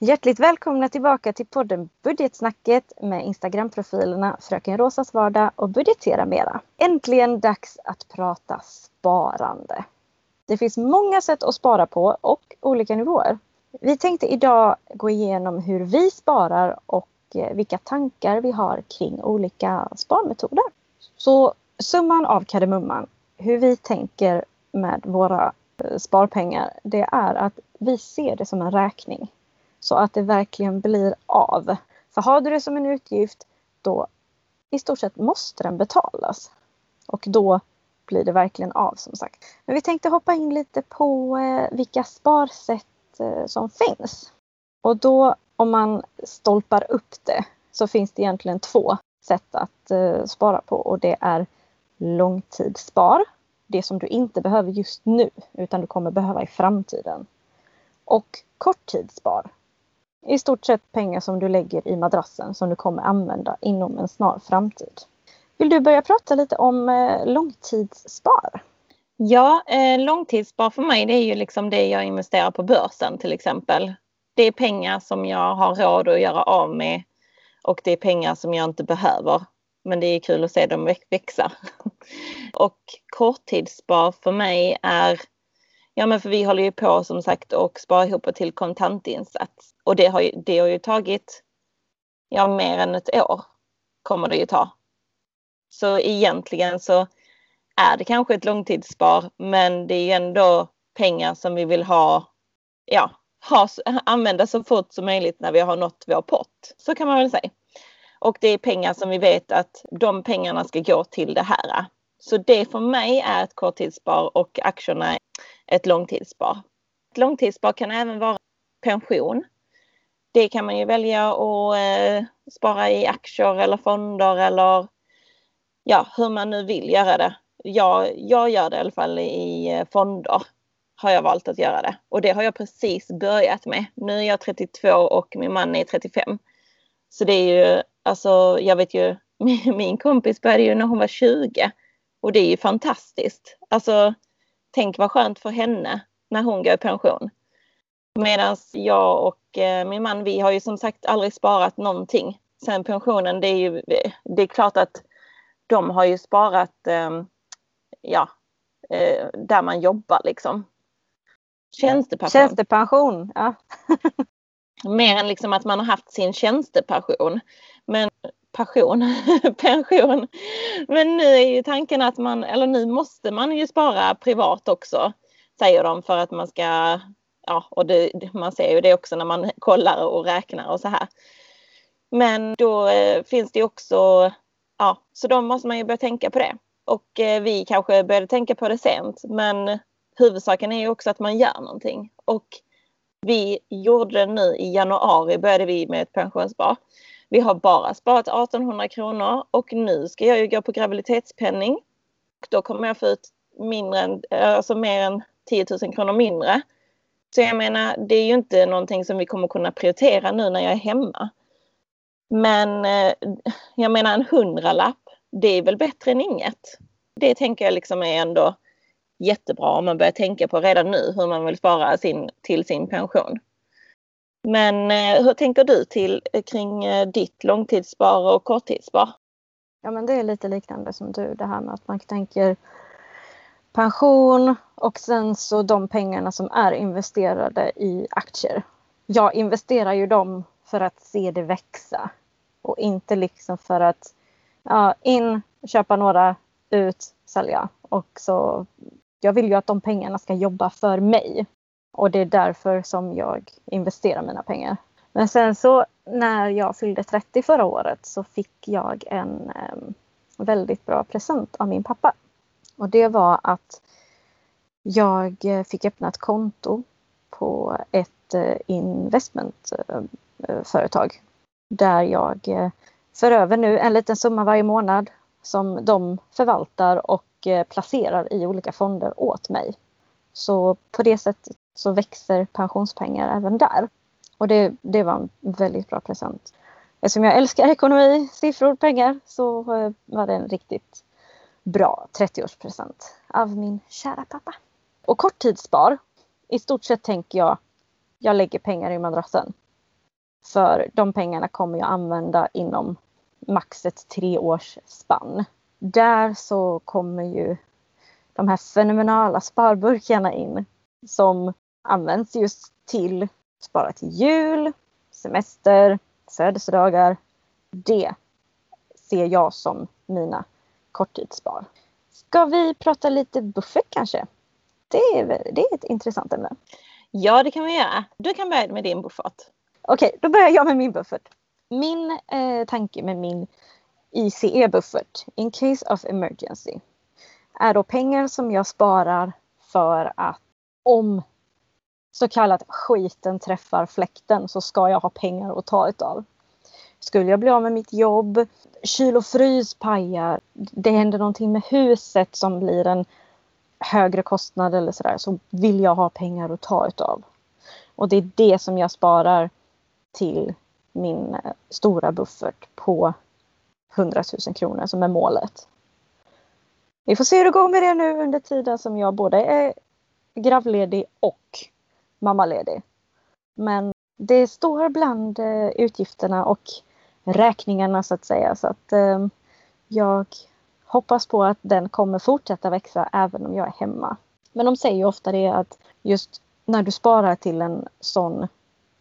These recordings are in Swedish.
Hjärtligt välkomna tillbaka till podden Budgetsnacket med Instagram-profilerna Fröken Rosas vardag och Budgetera Mera. Äntligen dags att prata sparande. Det finns många sätt att spara på och olika nivåer. Vi tänkte idag gå igenom hur vi sparar och eh, vilka tankar vi har kring olika sparmetoder. Så summan av kardemumman, hur vi tänker med våra eh, sparpengar, det är att vi ser det som en räkning. Så att det verkligen blir av. För har du det som en utgift, då i stort sett måste den betalas. Och då blir det verkligen av som sagt. Men vi tänkte hoppa in lite på eh, vilka sparsätt eh, som finns. Och då om man stolpar upp det så finns det egentligen två sätt att eh, spara på och det är långtidsspar. Det som du inte behöver just nu utan du kommer behöva i framtiden. Och korttidsspar. I stort sett pengar som du lägger i madrassen som du kommer använda inom en snar framtid. Vill du börja prata lite om eh, långtidsspar? Ja, eh, långtidsspar för mig det är ju liksom det jag investerar på börsen till exempel. Det är pengar som jag har råd att göra av med och det är pengar som jag inte behöver. Men det är kul att se dem växa. och korttidsspar för mig är Ja men för vi håller ju på som sagt och sparar ihop till kontantinsats. Och det har ju, det har ju tagit ja, mer än ett år kommer det ju ta. Så egentligen så är det kanske ett långtidsspar men det är ju ändå pengar som vi vill ha, ja, ha, använda så fort som möjligt när vi har nått vår pott. Så kan man väl säga. Och det är pengar som vi vet att de pengarna ska gå till det här. Så det för mig är ett korttidsspar och aktierna ett långtidsspar. Ett långtidsspar kan även vara pension. Det kan man ju välja att eh, spara i aktier eller fonder eller ja, hur man nu vill göra det. Jag, jag gör det i alla fall i eh, fonder har jag valt att göra det och det har jag precis börjat med. Nu är jag 32 och min man är 35. Så det är ju alltså, jag vet ju, min kompis började ju när hon var 20 och det är ju fantastiskt. Alltså, tänk vad skönt för henne när hon går i pension. Medan jag och eh, min man, vi har ju som sagt aldrig sparat någonting sen pensionen. Det är ju det är klart att de har ju sparat eh, ja, eh, där man jobbar liksom. Tjänstepension. Tjänstepension, ja. Mer än liksom att man har haft sin tjänstepension. Men passion, pension. Men nu är ju tanken att man, eller nu måste man ju spara privat också, säger de för att man ska, ja, och det, man ser ju det också när man kollar och räknar och så här. Men då eh, finns det också, ja, så då måste man ju börja tänka på det. Och eh, vi kanske började tänka på det sent, men huvudsaken är ju också att man gör någonting. Och vi gjorde det nu i januari, började vi med ett pensionsspar. Vi har bara sparat 1800 kronor och nu ska jag ju gå på graviditetspenning. Och då kommer jag få ut mindre än, alltså mer än 10 000 kronor mindre. Så jag menar, det är ju inte någonting som vi kommer kunna prioritera nu när jag är hemma. Men eh, jag menar en hundralapp, det är väl bättre än inget. Det tänker jag liksom är ändå jättebra om man börjar tänka på redan nu hur man vill spara sin, till sin pension. Men eh, hur tänker du till eh, kring eh, ditt långtidsspar och korttidsspar? Ja men det är lite liknande som du det här med att man tänker pension och sen så de pengarna som är investerade i aktier. Jag investerar ju dem för att se det växa och inte liksom för att ja, in, köpa några, ut, sälja. Och så, jag vill ju att de pengarna ska jobba för mig och det är därför som jag investerar mina pengar. Men sen så när jag fyllde 30 förra året så fick jag en eh, väldigt bra present av min pappa. Och det var att jag fick öppna ett konto på ett eh, investmentföretag eh, eh där jag eh, för över nu en liten summa varje månad som de förvaltar och eh, placerar i olika fonder åt mig. Så på det sättet så växer pensionspengar även där. Och det, det var en väldigt bra present. Eftersom jag älskar ekonomi, siffror, pengar så eh, var det en riktigt bra 30-årspresent av min kära pappa. Och korttidsspar. I stort sett tänker jag, jag lägger pengar i madrassen. För de pengarna kommer jag använda inom max ett treårsspann. Där så kommer ju de här fenomenala sparburkarna in som används just till spara till jul, semester, födelsedagar. Det ser jag som mina korttidsspar. Ska vi prata lite buffert kanske? Det är, det är ett intressant ämne. Ja, det kan vi göra. Du kan börja med din buffert. Okej, då börjar jag med min buffert. Min eh, tanke med min ICE-buffert, in case of emergency, är då pengar som jag sparar för att om så kallat skiten träffar fläkten så ska jag ha pengar att ta utav. Skulle jag bli av med mitt jobb, kyl och frys pajar, det händer någonting med huset som blir en högre kostnad eller sådär så vill jag ha pengar att ta utav. Och det är det som jag sparar till min eh, stora buffert på 100 000 kronor som är målet. Vi får se hur det går med det nu under tiden som jag både är gravledig och mammaledig. Men det står bland eh, utgifterna och räkningarna så att säga. Så att eh, jag hoppas på att den kommer fortsätta växa även om jag är hemma. Men de säger ju ofta det att just när du sparar till en sån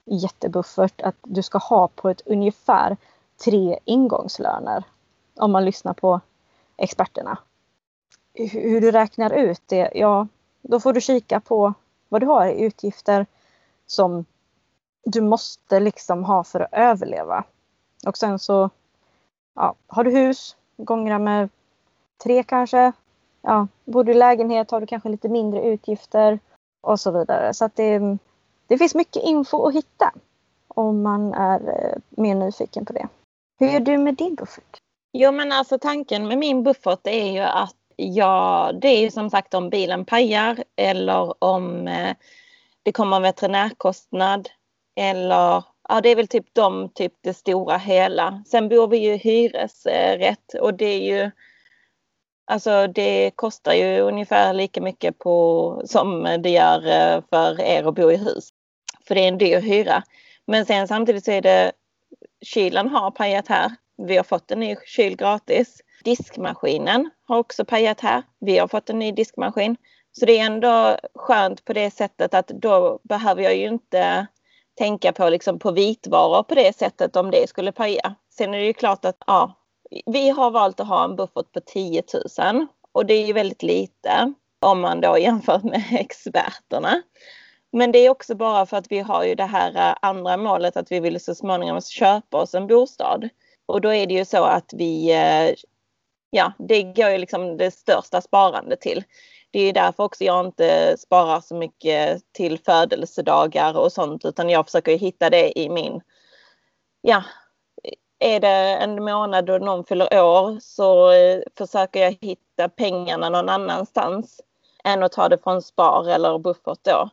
jättebuffert att du ska ha på ett ungefär tre ingångslöner. Om man lyssnar på experterna. Hur du räknar ut det, ja då får du kika på vad du har i utgifter som du måste liksom ha för att överleva. Och sen så ja, har du hus, gånger med tre kanske. Ja, bor du i lägenhet har du kanske lite mindre utgifter och så vidare. Så att det, det finns mycket info att hitta om man är eh, mer nyfiken på det. Hur gör du med din buffert? Jo men alltså tanken med min buffert är ju att ja, det är ju som sagt om bilen pajar eller om eh, det kommer en veterinärkostnad eller ja, det är väl typ de, typ det stora hela. Sen bor vi ju i hyresrätt och det är ju Alltså det kostar ju ungefär lika mycket på, som det gör eh, för er att bo i hus. För det är en dyr hyra. Men sen samtidigt så är det kylen har pajat här. Vi har fått en ny kyl gratis. Diskmaskinen har också pajat här. Vi har fått en ny diskmaskin. Så det är ändå skönt på det sättet att då behöver jag ju inte tänka på, liksom, på vitvaror på det sättet om det skulle paja. Sen är det ju klart att ja, vi har valt att ha en buffert på 10 000 och det är ju väldigt lite om man då jämför med experterna. Men det är också bara för att vi har ju det här eh, andra målet att vi vill så småningom köpa oss en bostad. Och då är det ju så att vi, eh, ja, det går ju liksom det största sparandet till. Det är därför också jag inte sparar så mycket till födelsedagar och sånt utan jag försöker hitta det i min, ja, är det en månad då någon fyller år så eh, försöker jag hitta pengarna någon annanstans än att ta det från spar eller buffert då.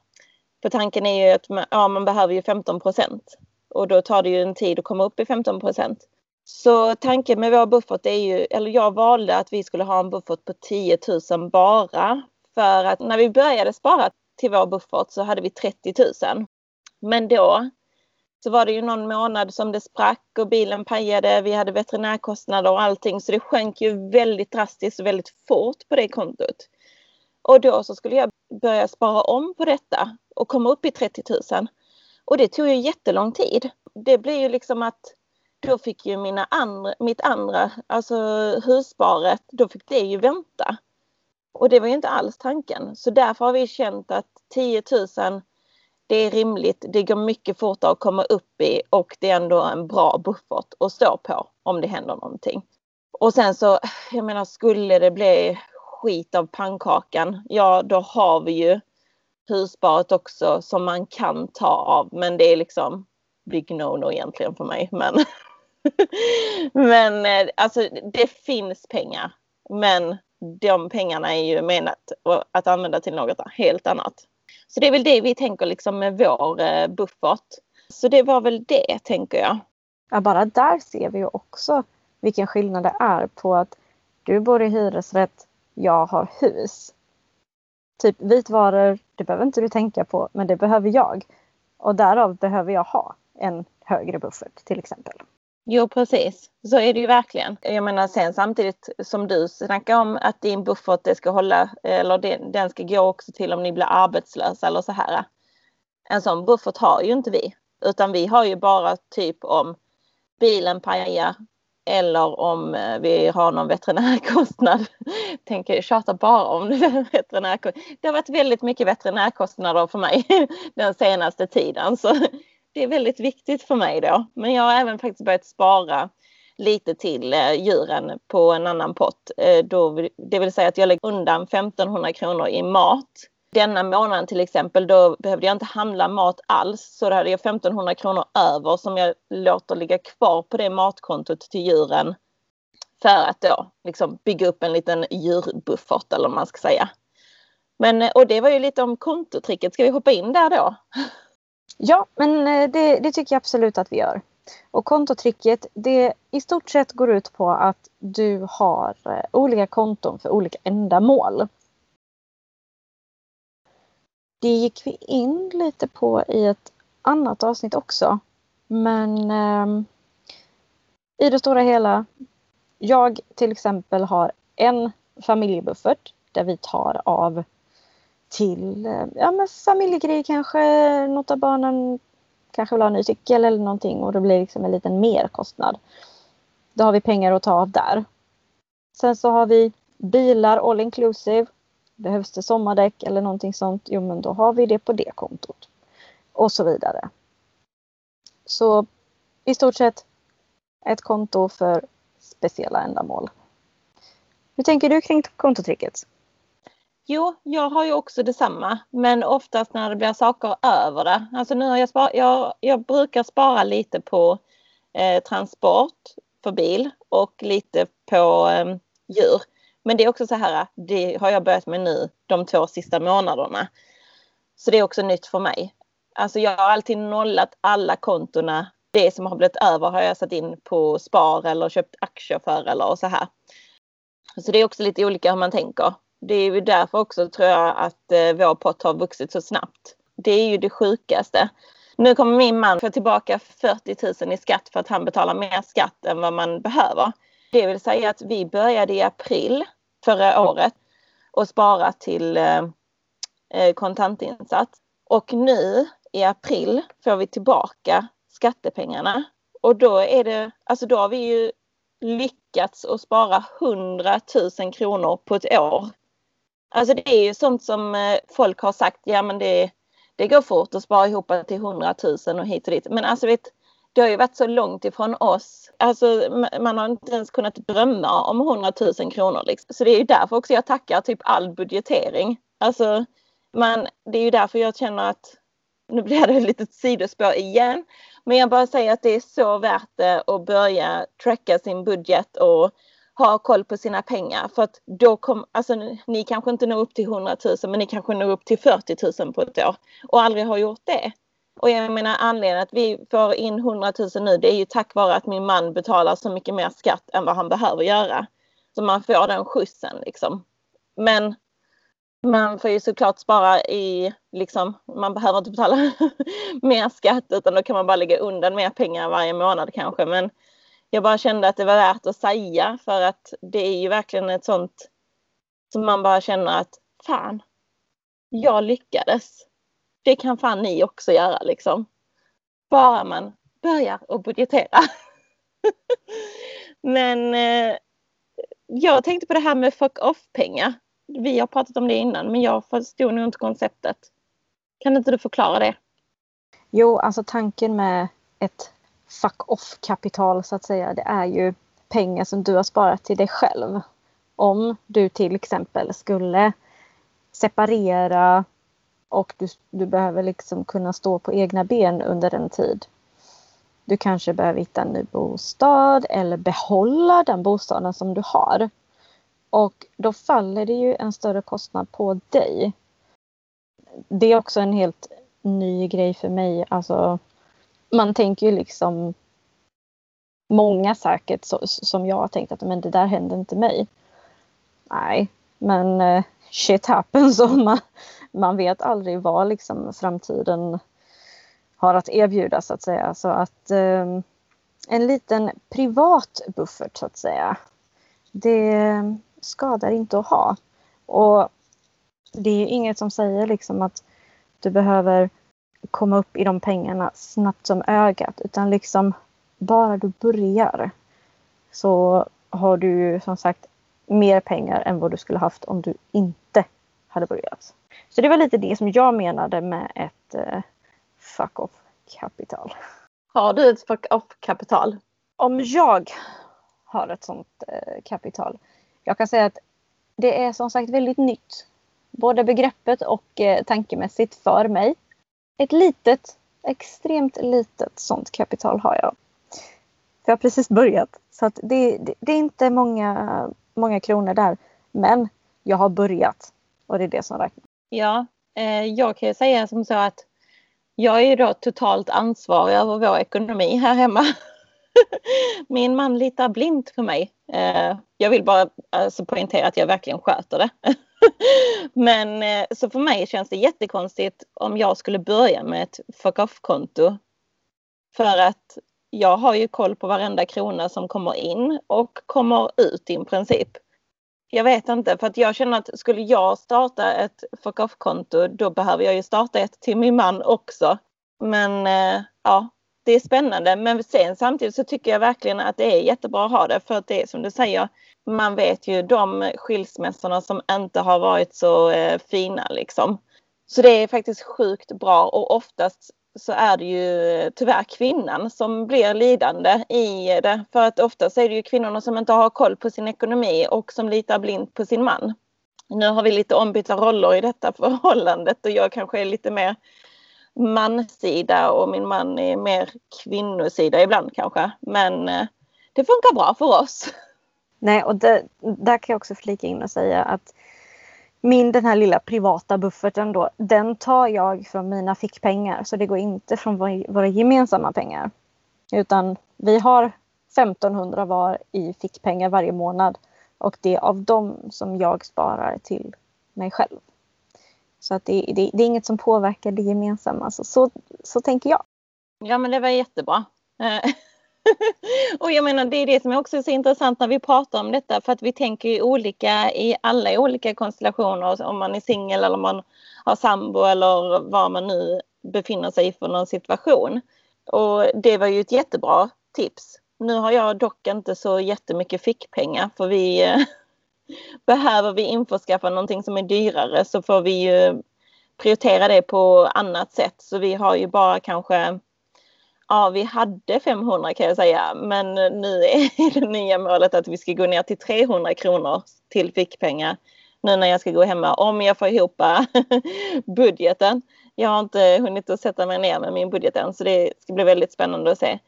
För tanken är ju att man, ja, man behöver ju 15 procent och då tar det ju en tid att komma upp i 15 procent. Så tanken med vår buffert är ju, eller jag valde att vi skulle ha en buffert på 10 000 bara. För att när vi började spara till vår buffert så hade vi 30 000. Men då så var det ju någon månad som det sprack och bilen pajade. Vi hade veterinärkostnader och allting så det sjönk ju väldigt drastiskt och väldigt fort på det kontot. Och då så skulle jag börja spara om på detta och komma upp i 30 000. Och det tog ju jättelång tid. Det blir ju liksom att då fick ju mina andra, mitt andra, alltså hussparet, då fick det ju vänta. Och det var ju inte alls tanken. Så därför har vi känt att 10 000 det är rimligt, det går mycket fortare att komma upp i och det är ändå en bra buffert att stå på om det händer någonting. Och sen så, jag menar skulle det bli skit av pannkakan, ja då har vi ju hussparet också som man kan ta av men det är liksom big no-no egentligen för mig. Men, men eh, alltså det finns pengar men de pengarna är ju menat att använda till något helt annat. Så det är väl det vi tänker liksom med vår eh, buffert. Så det var väl det tänker jag. Ja, bara där ser vi ju också vilken skillnad det är på att du bor i hyresrätt, jag har hus. Typ vitvaror, det behöver inte du tänka på, men det behöver jag. Och därav behöver jag ha. en högre buffert till exempel. Jo precis, så är det ju verkligen. Jag menar sen samtidigt som du snackar om att din buffert det ska hålla eller den ska gå också till om ni blir arbetslösa eller så här. En sån buffert har ju inte vi utan vi har ju bara typ om bilen pajar eller om eh, vi har någon veterinärkostnad. Tänker tjata bara om veterinärkostnad. Det har varit väldigt mycket veterinärkostnader för mig den senaste tiden. Så det är väldigt viktigt för mig då. Men jag har även faktiskt börjat spara lite till eh, djuren på en annan pott. Eh, då, det vill säga att jag lägger undan 1500 kronor i mat. Denna månaden till exempel då behövde jag inte handla mat alls så då hade jag 1500 kronor över som jag låter ligga kvar på det matkontot till djuren. För att då liksom bygga upp en liten djurbuffert eller vad man ska säga. Men eh, och det var ju lite om kontotricket. Ska vi hoppa in där då? Ja, men eh, det, det, tycker jag absolut att vi gör. Och kontotricket det i stort sett går ut på att du har eh, olika konton för olika ändamål. Det gick vi in lite på i ett annat avsnitt också. Men eh, i det stora hela. Jag till exempel har en familjebuffert där vi tar av till eh, ja, men familjegrejer kanske. Något av barnen kanske vill ha en ny cykel eller någonting och det blir liksom en liten merkostnad. Då har vi pengar att ta av där. Sen så har vi bilar all inclusive. Behövs det sommardäck eller någonting sånt, jo men då har vi det på det kontot. Och så vidare. Så i stort sett ett konto för speciella ändamål. Hur tänker du kring kontotricket? Jo, jag har ju också detsamma, men oftast när det blir saker över det. Alltså nu har jag, spar, jag, jag brukar spara lite på eh, transport för bil och lite på eh, djur. Men det är också så här, det har jag börjat med nu de två sista månaderna. Så det är också nytt för mig. Alltså jag har alltid nollat alla kontona. Det som har blivit över har jag satt in på spar eller köpt aktier för eller så här. Så det är också lite olika hur man tänker det är ju därför också tror jag att eh, vår pott har vuxit så snabbt. Det är ju det sjukaste. Nu kommer min man få tillbaka 40 000 i skatt för att han betalar mer skatt än vad man behöver. Det vill säga att vi började i april förra året och spara till eh, eh kontantinsats. Och nu i april får vi tillbaka skattepengarna. Och då är det, alltså då har vi ju lyckats att spara 100 000 kronor på ett år Alltså det är ju sånt som eh, folk har sagt, ja men det, det går fort att spara ihop till 100 000 och hit och dit. Men alltså vet, det har ju varit så långt ifrån oss. Alltså man har inte ens kunnat drömma om 100 000 kronor. Liksom. Så det är ju därför också jag tackar typ all budgetering. Alltså man, det är ju därför jag känner att, nu blir det ett litet sidospår igen. Men jag bara säger att det är så värt det att börja tracka sin budget och ha koll på sina pengar för att då kommer, alltså ni kanske inte når upp till 100 000 men ni kanske når upp till 40 000 på ett år och aldrig har gjort det. Och jag menar anledningen att vi får in 100 000 nu det är ju tack vare att min man betalar så mycket mer skatt än vad han behöver göra. Så man får den skjutsen liksom. Men man får ju såklart spara i, liksom, man behöver inte betala mer skatt utan då kan man bara lägga undan mer pengar varje månad kanske. Men jag bara kände att det var värt att säga för att det är ju verkligen ett sånt som man bara känner att fan, jag lyckades. Det kan fan ni också göra liksom. Bara man börjar och budgetera. Men eh, jag tänkte på det här med fuck off-pengar. Vi har pratat om det innan men jag förstod nog inte konceptet. Kan inte du förklara det? Jo, alltså tanken med ett fuck off-kapital så att säga. Det är ju pengar som du har sparat till dig själv. Om du till exempel skulle separera och du, du behöver liksom kunna stå på egna ben under en tid. Du kanske behöver hitta en ny bostad eller behålla den bostaden som du har. Och då faller det ju en större kostnad på dig. Det är också en helt ny grej för mig. Alltså man tänker ju liksom många säkert så, som jag har tänkt att men det där hände inte mig. Nej, men uh, shit happens och man, man vet aldrig vad liksom framtiden har att erbjuda så att säga. Så att eh, en liten privat buffert så att säga. Det skadar inte att ha. Och det är inget som säger liksom att du behöver komma upp i de pengarna snabbt som ögat utan liksom bara du börjar så har du som sagt mer pengar än vad du skulle haft om du inte hade börjat. Så det var lite det som jag menade med ett eh, fuck off kapital. Har du ett fuck off kapital? Om jag har ett sånt eh, kapital. Jag kan säga att det är som sagt väldigt nytt. Både begreppet och eh, tankemässigt för mig. Ett litet, extremt litet sånt kapital har jag. För jag har precis börjat. Så att det, det, det är inte många, många kronor där. Men jag har börjat. Och det är det som räknas. Ja, eh, jag kan ju säga som så att jag är ju då totalt ansvarig över vår ekonomi här hemma. Min man litar blint på mig. Eh, jag vill bara alltså, poängtera att jag verkligen sköter det. Men eh, så för mig känns det jättekonstigt om jag skulle börja med ett fuck off-konto. För att jag har ju koll på varenda krona som kommer in och kommer ut i princip. Jag vet inte för att jag känner att skulle jag starta ett fuck off-konto då behöver jag ju starta ett till min man också. Men eh, ja, det är spännande. Men sen samtidigt så tycker jag verkligen att det är jättebra att ha det för att det är som du säger, man vet ju de skilsmässorna som inte har varit så eh, fina liksom. Så det är faktiskt sjukt bra och oftast så är det ju eh, tyvärr kvinnan som blir lidande i det. För att oftast är det ju kvinnorna som inte har koll på sin ekonomi och som litar blint på sin man. Nu har vi lite ombytta roller i detta förhållandet och jag kanske är lite mer mansida och min man är mer kvinnosida ibland kanske. Men eh, det funkar bra för oss. Nej, och det, där kan jag också flika in och säga att min den här lilla privata bufferten då, den tar jag från mina fickpengar. Så det går inte från våra gemensamma pengar. Utan vi har 1500 var i fickpengar varje månad. Och det är av dem som jag sparar till mig själv. Så att det, det, det är inget som påverkar det gemensamma. Så, så, så tänker jag. Ja men det var jättebra. Eh, Och jag menar det är det som också är så intressant när vi pratar om detta för att vi tänker ju olika i alla olika konstellationer alltså om man är singel eller om man har sambo eller var man nu befinner sig i för någon situation. Och det var ju ett jättebra tips. Nu har jag dock inte så jättemycket fickpengar för vi eh, behöver vi införskaffa någonting som är dyrare så får vi ju prioritera det på annat sätt. Så vi har ju bara kanske Ja, vi hade 500 kan jag säga, men nu är det nya målet att vi ska gå ner till 300 kronor till fickpengar nu när jag ska gå hemma om jag får ihop budgeten. Jag har inte hunnit att sätta mig ner med min budget än så det ska bli väldigt spännande att se.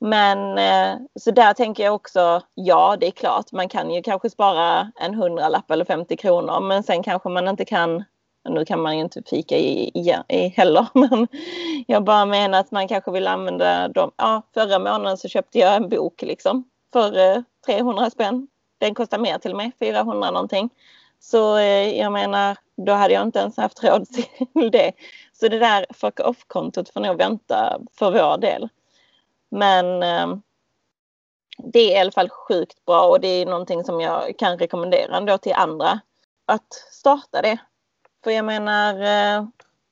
Men eh, så där tänker jag också, ja det är klart man kan ju kanske spara en hundralapp eller 50 kronor men sen kanske man inte kan nu kan man ju inte fika i, i, i heller, men jag bara menar att man kanske vill använda dem. Ja, förra månaden så köpte jag en bok liksom för eh, 300 spänn. Den kostar mer till mig, 400 någonting. Så eh, jag menar, då hade jag inte ens haft råd till det. Så det där fuck off-kontot får nog vänta för vår del. Men eh, det är i alla fall sjukt bra och det är någonting som jag kan rekommendera ändå till andra att starta det. För jag menar, eh,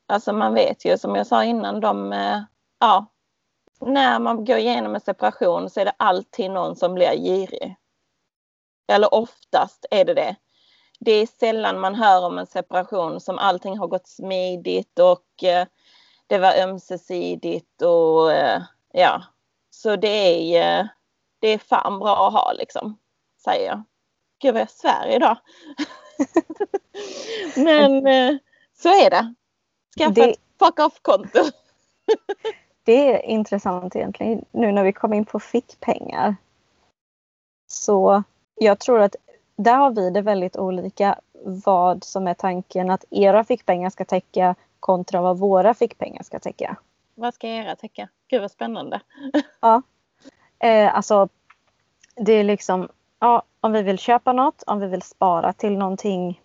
alltså man vet ju som jag sa innan, de, eh, ja, när man går igenom en separation så är det alltid någon som blir girig. Eller oftast är det det. Det är sällan man hör om en separation som allting har gått smidigt och eh, det var ömsesidigt och ja. Så det är, det är fan bra att ha liksom, säger jag. Gud vad jag svär idag. Men eh, så är det. Skaffa det... ett fuck off-konto. det är intressant egentligen nu när vi kommer in på fickpengar. Så jag tror att där har vi det väldigt olika vad som är tanken att era fickpengar ska täcka kontra vad våra fickpengar ska täcka. Vad ska era täcka? Gud vad spännande. ja. Eh, alltså det är liksom ja, om vi vill köpa något, om vi vill spara till någonting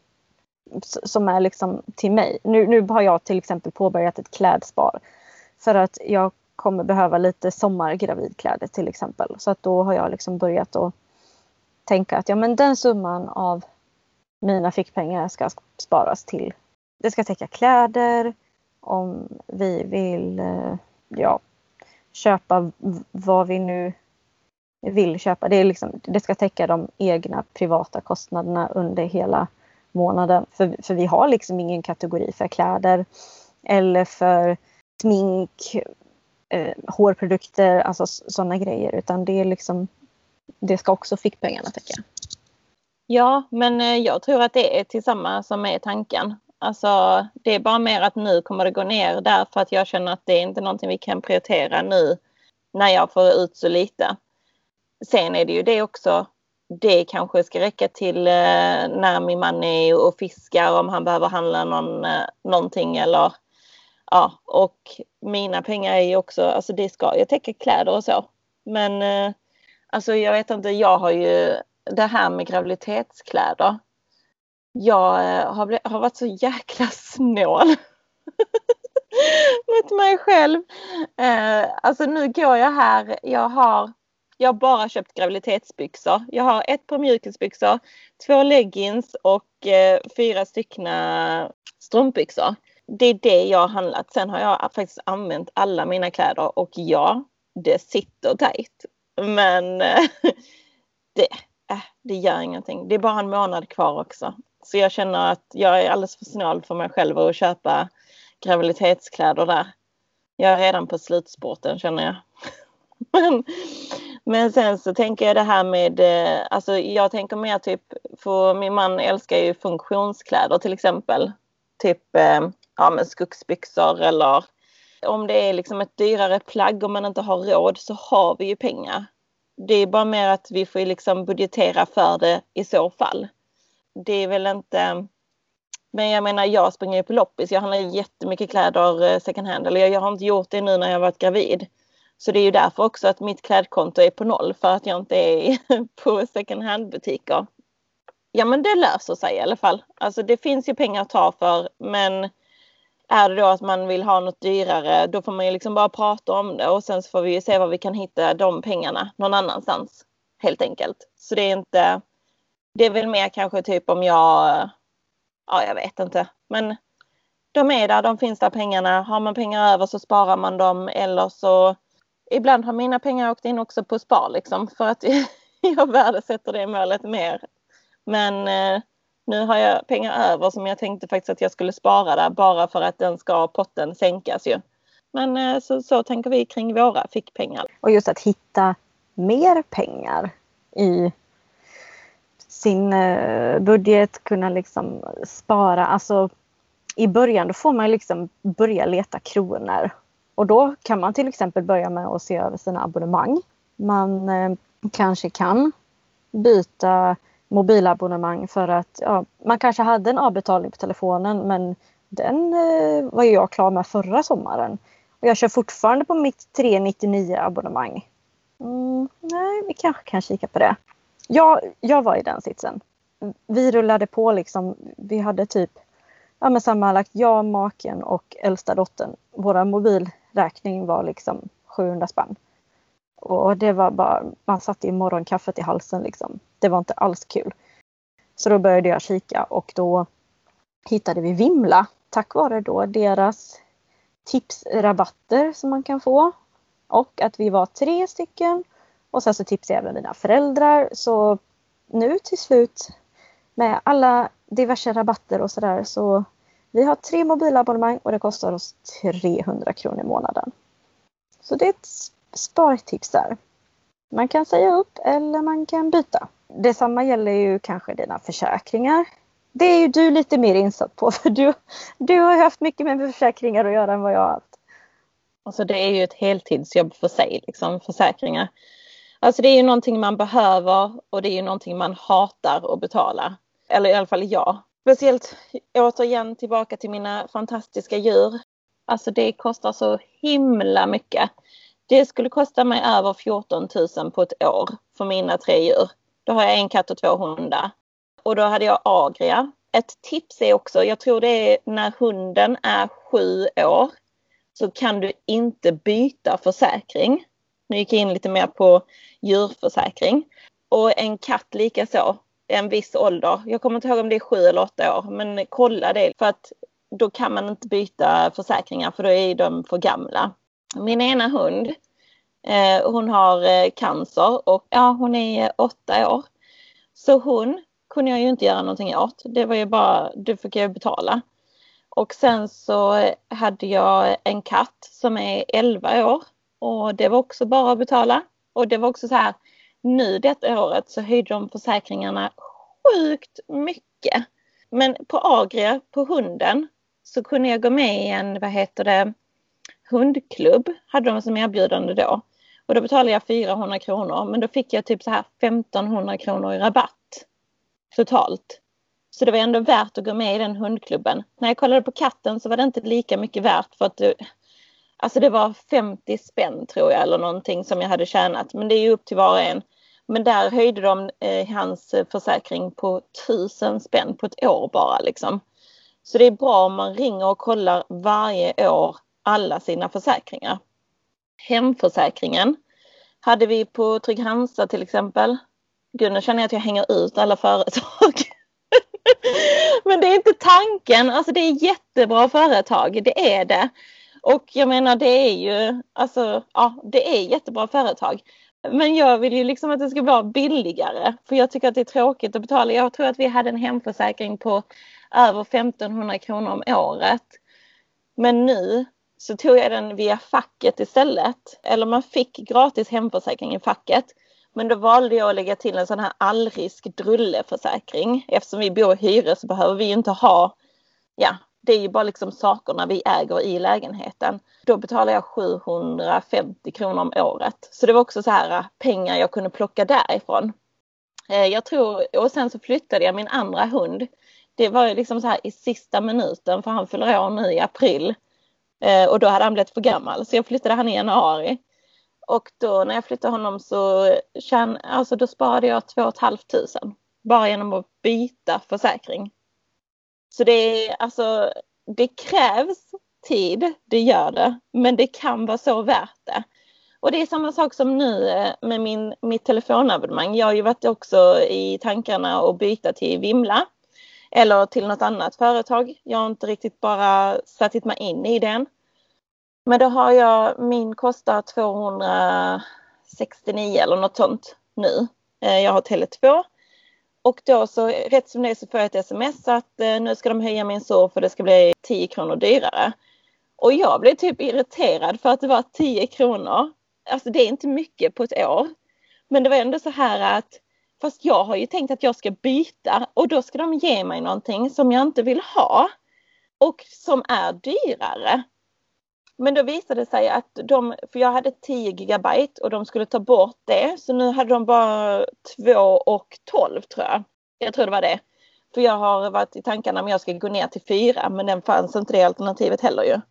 som är liksom till mig. Nu, nu har jag till exempel påbörjat ett klädspar. För att jag kommer behöva lite sommargravidkläder till exempel. Så att då har jag liksom börjat att tänka att ja, men den summan av mina fickpengar ska sparas till. Det ska täcka kläder, om vi vill eh, ja, köpa vad vi nu vill köpa. Det, är liksom, det ska täcka de egna privata kostnaderna under hela månaden. För, för vi har liksom ingen kategori för kläder eller för smink, eh, hårprodukter, alltså sådana grejer. Utan det är liksom, det ska också fickpengarna täcka. Ja, men eh, jag tror att det är tillsammans som är tanken. Alltså, det är bara mer att nu kommer det gå ner därför att jag känner att det är inte någonting vi kan prioritera nu när jag får ut så lite. Sen är det ju det också, det kanske ska räcka till eh, när min man är och fiskar om han behöver handla någon, eh, någonting eller ja, och mina pengar är ju också, alltså det ska jag täcka kläder och så. Men eh, alltså jag vet inte, jag har ju det här med graviditetskläder. Jag har, blivit, har varit så jäkla snål mot mig själv. alltså nu går jag här, jag har jag har bara köpt graviditetsbyxor. Jag har ett par mjukisbyxor, två leggings och eh, fyra styckna strumpbyxor. Det är det jag har handlat. Sen har jag faktiskt använt alla mina kläder och ja, det sitter tajt. Men eh, det, äh, det gör ingenting. Det är bara en månad kvar också. Så jag känner att jag är alldeles för snål för mig själv att köpa graviditetskläder där. Jag är redan på slutspurten känner jag. Men, men sen så tänker jag det här med, eh, alltså jag tänker mer typ, för min man älskar ju funktionskläder till exempel. Typ eh, ja, men skogsbyxor eller om det är liksom ett dyrare plagg och man inte har råd så har vi ju pengar. Det är bara mer att vi får liksom budgetera för det i så fall. Det är väl inte men jag menar jag springer ju på loppis. Jag handlar jättemycket kläder eh, second hand. Eller jag har inte gjort det nu när jag varit gravid. Så det är ju därför också att mitt klädkonto är på noll för att jag inte är på second hand butiker. Ja men det löser sig i alla fall. Alltså det finns ju pengar att ta för men är det då att man vill ha något dyrare då får man ju liksom bara prata om det och sen så får vi ju se var vi kan hitta de pengarna någon annanstans. Helt enkelt. Så det är inte Det är väl mer kanske typ om jag Ja jag vet inte men de är där, de finns där pengarna. Har man pengar över så sparar man dem eller så ibland har mina pengar åkt in också på spar liksom för att jag värdesätter det målet mer. Men eh, nu har jag pengar över som jag tänkte faktiskt att jag skulle spara där bara för att den ska potten sänkas ju. Men eh, så, så tänker vi kring våra fickpengar. Och just att hitta mer pengar i sin eh, budget, kunna liksom spara. Alltså i början då får man liksom börja leta kronor och då kan man till exempel börja med att se över sina abonnemang. Man eh, kanske kan byta mobilabonnemang för att ja, man kanske hade en avbetalning på telefonen men den eh, var jag klar med förra sommaren. Och jag kör fortfarande på mitt 399 abonnemang. Mm, nej, vi kanske kan kika på det. Jag, jag var i den sitsen. Vi rullade på liksom. Vi hade typ ja, men sammanlagt jag, maken och äldsta dottern. Våra mobil räkning var liksom 700 spänn. Och det var bara, man satt i morgonkaffet i halsen liksom. Det var inte alls kul. Så då började jag kika och då hittade vi Vimla tack vare då deras tipsrabatter som man kan få. Och att vi var tre stycken. Och sen så tipsade jag även mina föräldrar. Så nu till slut med alla diverse rabatter och sådär så vi har tre mobilabonnemang och det kostar oss 300 kronor i månaden. Så det är ett spartips där. Man kan säga upp eller man kan byta. Detsamma gäller ju kanske dina försäkringar. Det är ju du lite mer insatt på för du, du har haft mycket med försäkringar att göra än vad jag har haft. Alltså det är ju ett heltidsjobb för sig, liksom försäkringar. Alltså det är ju någonting man behöver och det är ju någonting man hatar att betala. Eller i alla fall jag. Speciellt återigen tillbaka till mina fantastiska djur. Alltså det kostar så himla mycket. Det skulle kosta mig över 14 000 på ett år för mina tre djur. Då har jag en katt och två hundar. Och då hade jag Agria. Ett tips är också, jag tror det är när hunden är sju år så kan du inte byta försäkring. Nu gick jag in lite mer på djurförsäkring. Och en katt lika så, en viss ålder. Jag kommer inte ihåg om det är sju eller åtta år, men kolla det för att då kan man inte byta försäkringar för då är de för gamla. Min ena hund, eh, hon har eh, cancer och ja, hon är åtta år. Så hon kunde jag ju inte göra någonting åt. Det var ju bara, du fick jag betala. Och sen så hade jag en katt som är 11 år och det var också bara att betala. Och det var också så här, nu detta året så höjde de försäkringarna sjukt mycket. Men på Agria, på hunden, så kunde jag gå med i en, vad heter det, hundklubb, hade de som erbjudande då. Och då betalade jag 400 kronor, men då fick jag typ så här 1500 kronor i rabatt totalt. Så det var ändå värt att gå med i den hundklubben. När jag kollade på katten så var det inte lika mycket värt för att du, alltså det var 50 spänn tror jag eller någonting som jag hade tjänat. Men det är ju upp till var och en. Men där höjde de eh, hans eh, försäkring på tusen spänn på ett år bara liksom. Så det är bra om man ringer och kollar varje år alla sina försäkringar. Hemförsäkringen hade vi på Trygg-Hansa till exempel. Gud, nu känner jag att jag hänger ut alla företag. Men det är inte tanken. Alltså det är jättebra företag, det är det. Och jag menar det är ju, alltså ja, det är jättebra företag. Men jag vill ju liksom att det ska vara billigare. För jag tycker att det är tråkigt att betala. Jag tror att vi hade en hemförsäkring på över 1500 kronor om året. Men nu så tog jag den via facket istället. Eller man fick gratis hemförsäkring i facket. Men då valde jag att lägga till en sån här allrisk drulleförsäkring. Eftersom vi bor i hyres så behöver vi inte ha, ja, det är ju bara liksom sakerna vi äger i lägenheten. Då betalar jag 750 kronor om året. Så det var också så här äh, pengar jag kunde plocka därifrån. Eh, jag tror, och sen så flyttade jag min andra hund. Det var ju liksom så här i sista minuten för han fyller år nu i april. Eh, och då hade han blivit för gammal så jag flyttade han i januari. Och då när jag flyttade honom så tjän, alltså då sparade jag 2 500 bara genom att byta försäkring. Så det är alltså, det krävs tid, det gör det, men det kan vara så värt det. Och det är samma sak som nu eh, med min, mitt telefonabonnemang. Jag har ju varit också i tankarna att byta till Vimla eller till något annat företag. Jag har inte riktigt bara satt mig in i den. Men då har jag, min kostar 269 eller något sånt nu. Eh, jag har Tele2. Och då så rätt som det är så får jag ett sms att eh, nu ska de höja min SOR för det ska bli 10 kronor dyrare. Och jag blev typ irriterad för att det var 10 kronor. Alltså det är inte mycket på ett år. Men det var ändå så här att fast jag har ju tänkt att jag ska byta och då ska de ge mig någonting som jag inte vill ha och som är dyrare. Men då visade det sig att de, för jag hade 10 gigabyte och de skulle ta bort det. Så nu hade de bara 2 och 12 tror jag. Jag tror det var det. För jag har varit i tankarna om jag ska gå ner till 4 men den fanns inte det alternativet heller ju.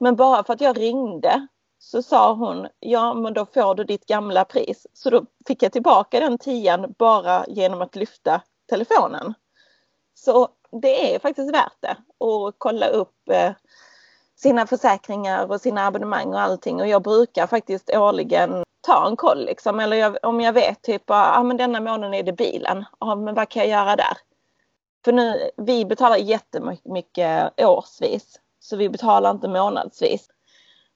Men bara för att jag ringde så sa hon, ja men då får du ditt gamla pris. Så då fick jag tillbaka den tian bara genom att lyfta telefonen. Så det är faktiskt värt det att kolla upp eh, sina försäkringar och sina abonnemang och allting och jag brukar faktiskt årligen ta en koll liksom. Eller jag, om jag vet typ att ah, men denna månaden är det bilen. Ah, men vad kan jag göra där? För nu, vi betalar jättemycket årsvis. Så vi betalar inte månadsvis.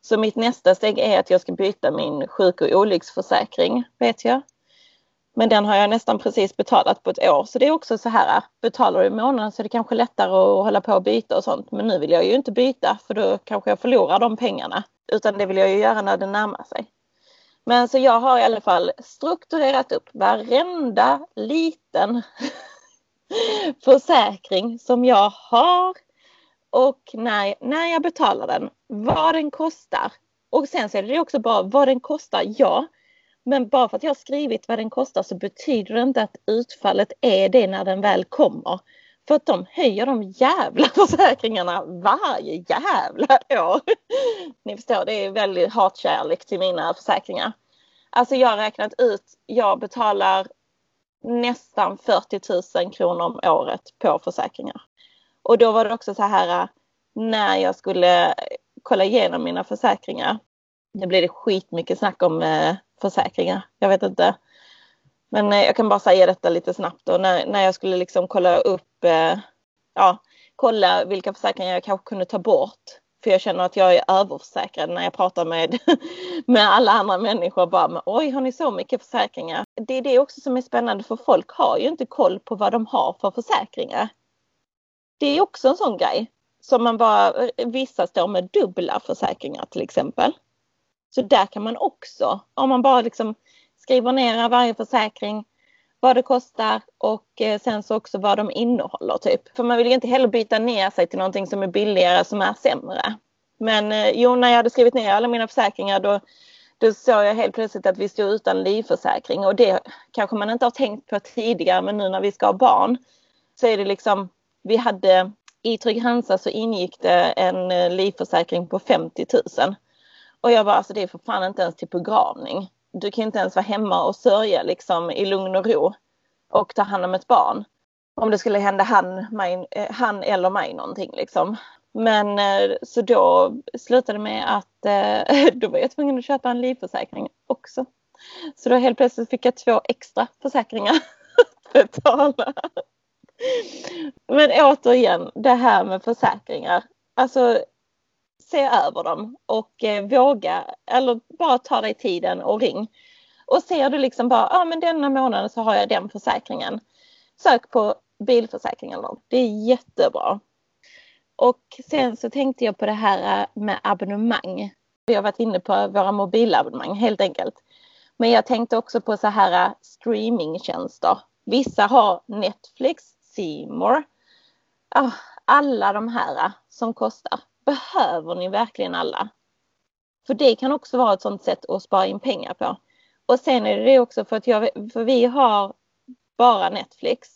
Så mitt nästa steg är att jag ska byta min sjuk och olycksförsäkring, vet jag. Men den har jag nästan precis betalat på ett år. Så det är också så här, betalar du i månaden så är det kanske lättare att hålla på och byta och sånt. Men nu vill jag ju inte byta för då kanske jag förlorar de pengarna. Utan det vill jag ju göra när det närmar sig. Men så jag har i alla fall strukturerat upp varenda liten försäkring som jag har och när, när jag betalar den, vad den kostar. Och sen så är det också bara vad den kostar, ja. Men bara för att jag har skrivit vad den kostar så betyder det inte att utfallet är det när den väl kommer. För att de höjer de jävla försäkringarna varje jävla år. Ni förstår, det är väldigt hatkärlek till mina försäkringar. Alltså jag har räknat ut, jag betalar nästan 40 000 kronor om året på försäkringar. Och då var det också så här äh, när jag skulle kolla igenom mina försäkringar. Nu blir det skitmycket snack om eh, försäkringar. Jag vet inte. Men eh, jag kan bara säga detta lite snabbt då. När, när jag skulle liksom kolla upp, eh, ja, kolla vilka försäkringar jag kanske kunde ta bort. För jag känner att jag är överförsäkrad när jag pratar med, med alla andra människor. Bara, men, Oj, har ni så mycket försäkringar? Det är det också som är spännande för folk har ju inte koll på vad de har för försäkringar. Det är också en sån grej som man bara, eh, vissa står med dubbla försäkringar till exempel. Så där kan man också, om man bara liksom skriver ner varje försäkring, vad det kostar och eh, sen så också vad de innehåller typ. För man vill ju inte heller byta ner sig till någonting som är billigare som är sämre. Men eh, jo, när jag hade skrivit ner alla mina försäkringar då, då såg jag helt plötsligt att vi stod utan livförsäkring och det kanske man inte har tänkt på tidigare men nu när vi ska ha barn så är det liksom, vi hade i Trygg Hansa så ingick det en eh, livförsäkring på 50 000. Och jag bara, alltså det är för fan inte ens till begravning. Du kan inte ens vara hemma och sörja liksom i lugn och ro och ta hand om ett barn. Om det skulle hända han, mig, eh, han eller mig någonting liksom. Men eh, så då slutade det med att eh, då var jag tvungen att köpa en livförsäkring också. Så då helt plötsligt fick jag två extra försäkringar att betala. Men återigen, det här med försäkringar. Alltså, se över dem och eh, våga eller bara ta dig tiden och ring. Och ser du liksom bara, ja ah, men denna månaden så har jag den försäkringen. Sök på bilförsäkring eller något. Det är jättebra. Och sen så tänkte jag på det här eh, med abonnemang. Vi har varit inne på våra mobilabonnemang helt enkelt. Men jag tänkte också på så här eh, streamingtjänster. Vissa har Netflix, Seymour. Oh, alla de här eh, som kostar. Behöver ni verkligen alla? För det kan också vara ett sånt sätt att spara in pengar på. Och sen är det också för att jag, för vi har bara Netflix.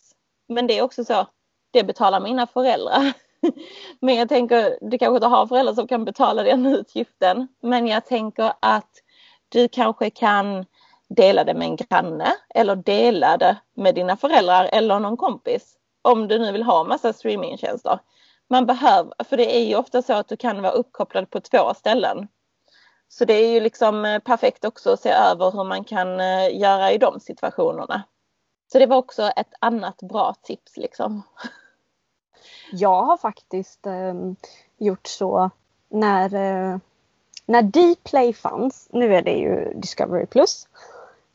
Men det är också så, det betalar mina föräldrar. Men jag tänker, du kanske inte har föräldrar som kan betala den utgiften. Men jag tänker att du kanske kan dela det med en granne eller dela det med dina föräldrar eller någon kompis om du nu vill ha massa streamingtjänster. Man behöver, för det är ju ofta så att du kan vara uppkopplad på två ställen. Så det är ju liksom eh, perfekt också att se över hur man kan eh, göra i de situationerna. Så det var också ett annat bra tips liksom. Jag har faktiskt eh, gjort så när, eh, när Dplay fanns, nu är det ju Discovery Plus,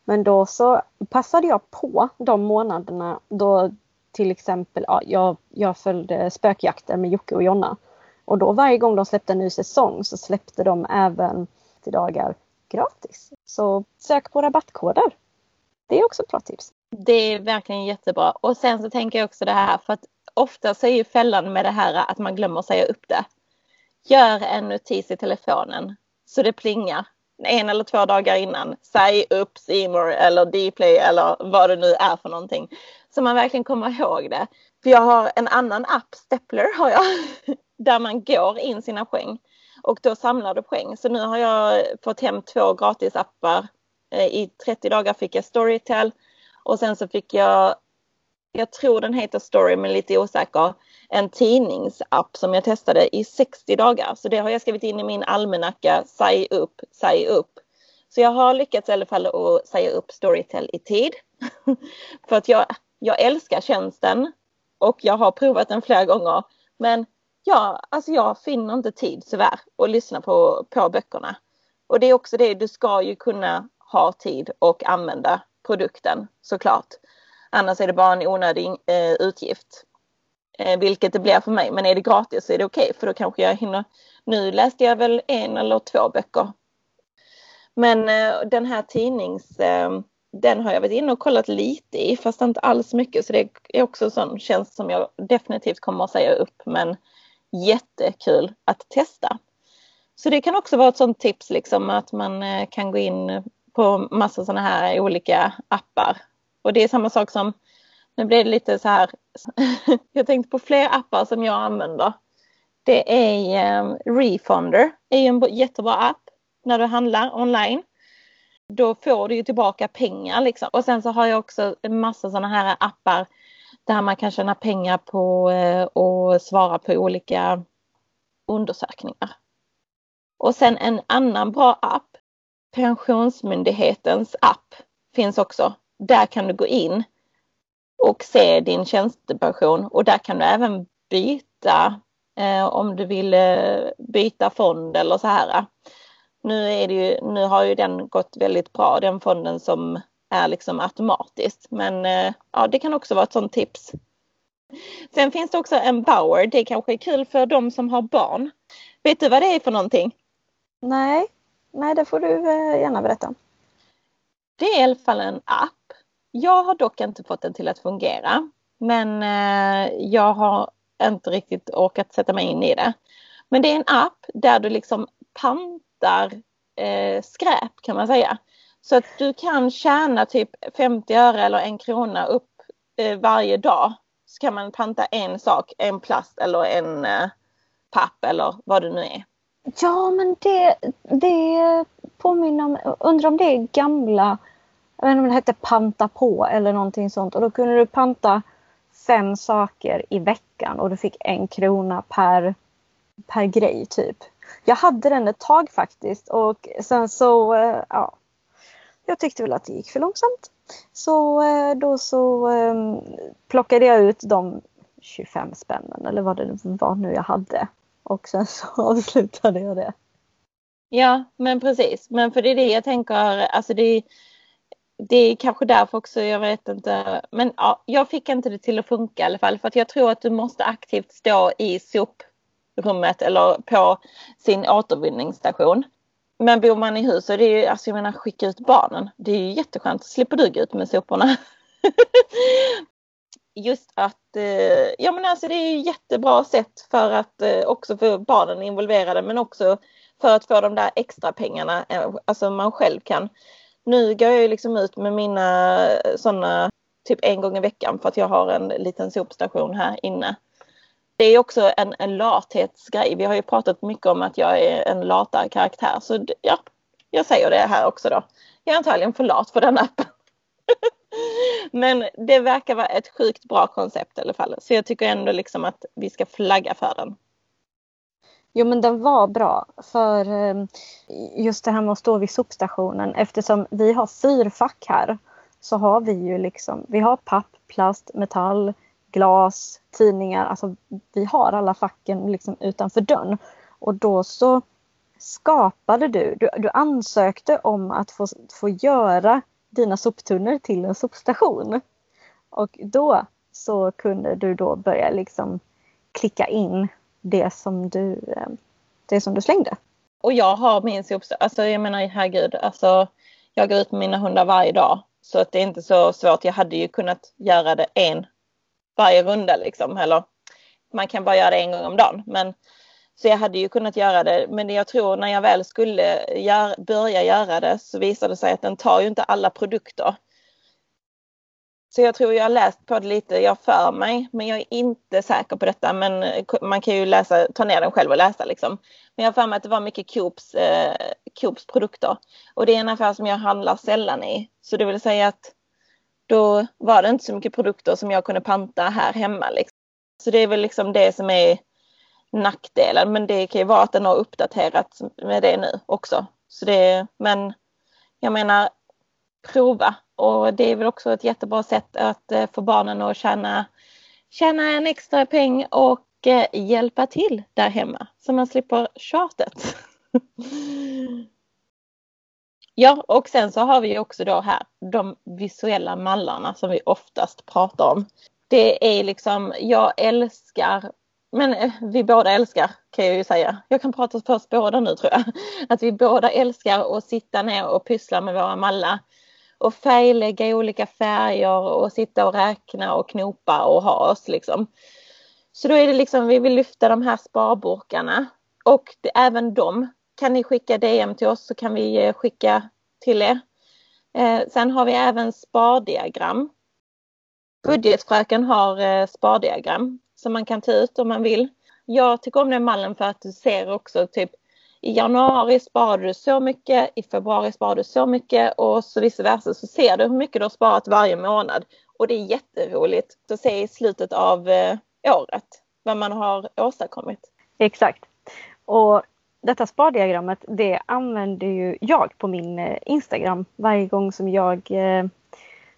men då så passade jag på de månaderna då till exempel, ja, jag, jag följde Spökjakten med Jocke och Jonna. Och då varje gång de släppte en ny säsong så släppte de även till dagar gratis. Så sök på rabattkoder. Det är också ett bra tips. Det är verkligen jättebra. Och sen så tänker jag också det här för att ofta så är ju fällan med det här att man glömmer säga upp det. Gör en notis i telefonen så det plingar en eller två dagar innan. Säg upp Seymour eller Dplay eller vad det nu är för någonting. Så man verkligen kommer ihåg det. För jag har en annan app, Stepler har jag, där man går in sina poäng och då samlar du poäng. Så nu har jag fått hem två gratisappar. Eh, I 30 dagar fick jag Storytel och sen så fick jag, jag tror den heter Story men lite osäker, en tidningsapp som jag testade i 60 dagar. Så det har jag skrivit in i min almanacka, säg upp, säg upp. Så jag har lyckats i alla fall att säga upp Storytel i tid. För att jag, jag älskar tjänsten och jag har provat den flera gånger. Men ja, alltså jag finner inte tid tyvärr att lyssna på, på böckerna. Och det är också det, du ska ju kunna ha tid och använda produkten såklart. Annars är det bara en onödig eh, utgift. Eh, vilket det blir för mig. Men är det gratis så är det okej okay, för då kanske jag hinner. Nu läste jag väl en eller två böcker. Men eh, den här tidnings eh, den har jag varit inne och kollat lite i fast inte alls mycket så det är också en sån tjänst som jag definitivt kommer att säga upp men jättekul att testa. Så det kan också vara ett sånt tips liksom att man eh, kan gå in på massa sådana här olika appar. Och det är samma sak som, nu blir det lite så här, jag tänkte på fler appar som jag använder. Det är eh, um, Refonder, är ju en jättebra app när du handlar online då får du ju tillbaka pengar liksom. Och sen så har jag också en massa sådana här appar där man kan tjäna pengar på eh, och svara på olika undersökningar. Och sen en annan bra app, Pensionsmyndighetens app finns också. Där kan du gå in och se din tjänstepension och där kan du även byta eh, om du vill eh, byta fond eller så här. Nu, är det ju, nu har ju den gått väldigt bra, den fonden som är liksom automatiskt. Men eh, ja, det kan också vara ett sånt tips. Sen finns det också en Bauer. Det kanske är kul för de som har barn. Vet du vad det är för någonting? Nej, nej det får du eh, gärna berätta. Det är i alla fall en app. Jag har dock inte fått den till att fungera. Men eh, jag har inte riktigt orkat sätta mig in i det. Men det är en app där du liksom hittar eh, skräp kan man säga. Så att du kan tjäna typ 50 öre eller en krona upp eh, varje dag. Så kan man panta en sak, en plast eller en eh, papp eller vad det nu är. Ja men det, det påminner om, undrar om det är gamla, jag vet inte om det hette panta på eller någonting sånt och då kunde du panta fem saker i veckan och du fick en krona per, per grej typ. Jag hade den ett tag faktiskt och sen så, eh, ja. Jag tyckte väl att det gick för långsamt. Så eh, då så ehm, plockade jag ut de 25 spännen eller vad det var nu jag hade. Och sen så avslutade jag det. Ja, men precis. Men för det är det jag tänker, alltså det, det är kanske därför också, jag vet inte. Men ja, jag fick inte det till att funka i alla fall. För att jag tror att du måste aktivt stå i sop rummet eller på sin återvinningsstation. Men bor man i hus så är det ju, alltså jag menar skicka ut barnen. Det är ju jätteskönt. Slipper du gå ut med soporna. Just att, eh, ja men alltså det är ju jättebra sätt för att eh, också få barnen involverade men också för att få de där extra pengarna, eh, alltså man själv kan. Nu går jag ju liksom ut med mina sådana typ en gång i veckan för att jag har en liten sopstation här inne. Det är också en, en lathetsgrej. Vi har ju pratat mycket om att jag är en latare karaktär så ja, jag säger det här också då. Jag är antagligen för lat för den appen. Men det verkar vara ett sjukt bra koncept i alla fall. Så jag tycker ändå liksom att vi ska flagga för den. Jo men den var bra för eh, just det här med att stå vid sopstationen eftersom vi har fyrfack här så har vi ju liksom, vi har papp, plast, metall, glas, tidningar, alltså vi har alla facken liksom utanför dörren. Och då så skapade du, du, du ansökte om att få, få göra dina soptunnor till en sopstation. Och då så kunde du då börja liksom klicka in det som du, eh, det som du slängde. Och jag har min sopstation, alltså jag menar herregud, alltså jag går ut med mina hundar varje dag. Så att det är inte så svårt. Jag hade ju kunnat göra det en varje runda liksom. Eller man kan bara göra det en gång om dagen. Men, så jag hade ju kunnat göra det. Men jag tror när jag väl skulle gör, börja göra det så visade det sig att den tar ju inte alla produkter. Så jag tror jag har läst på det lite, jag för mig, men jag är inte säker på detta. Men man kan ju läsa, ta ner den själv och läsa liksom. Men jag har för mig att det var mycket Coops, eh, Coops produkter. Och det är en affär som jag handlar sällan i. Så det vill säga att då var det inte så mycket produkter som jag kunde panta här hemma. Liksom. Så det är väl liksom det som är nackdelen. Men det kan ju vara att den har uppdaterats med det nu också. Så det, men jag menar prova och det är väl också ett jättebra sätt att eh, få barnen att tjäna, tjäna en extra peng och eh, hjälpa till där hemma så man slipper tjatet. Ja, och sen så har vi också då här de visuella mallarna som vi oftast pratar om. Det är liksom, jag älskar, men eh, vi båda älskar kan jag ju säga. Jag kan prata för oss båda nu tror jag. Att vi båda älskar att sitta ner och pyssla med våra mallar. Och färglägga i olika färger och sitta och räkna och knopa och ha oss liksom. Så då är det liksom, vi vill lyfta de här sparburkarna. Och det, även de kan ni skicka DM till oss så kan vi eh, skicka till er. Eh, sen har vi även spardiagram. Budgetfröken har eh, spardiagram som man kan ta ut om man vill. Jag tycker om den mallen för att du ser också typ i januari sparade du så mycket, i februari sparade du så mycket och så vice versa så ser du hur mycket du har sparat varje månad. Och det är jätteroligt att se i slutet av året vad man har åstadkommit. Exakt. Och detta spardiagrammet det använder ju jag på min eh, Instagram varje gång som jag eh,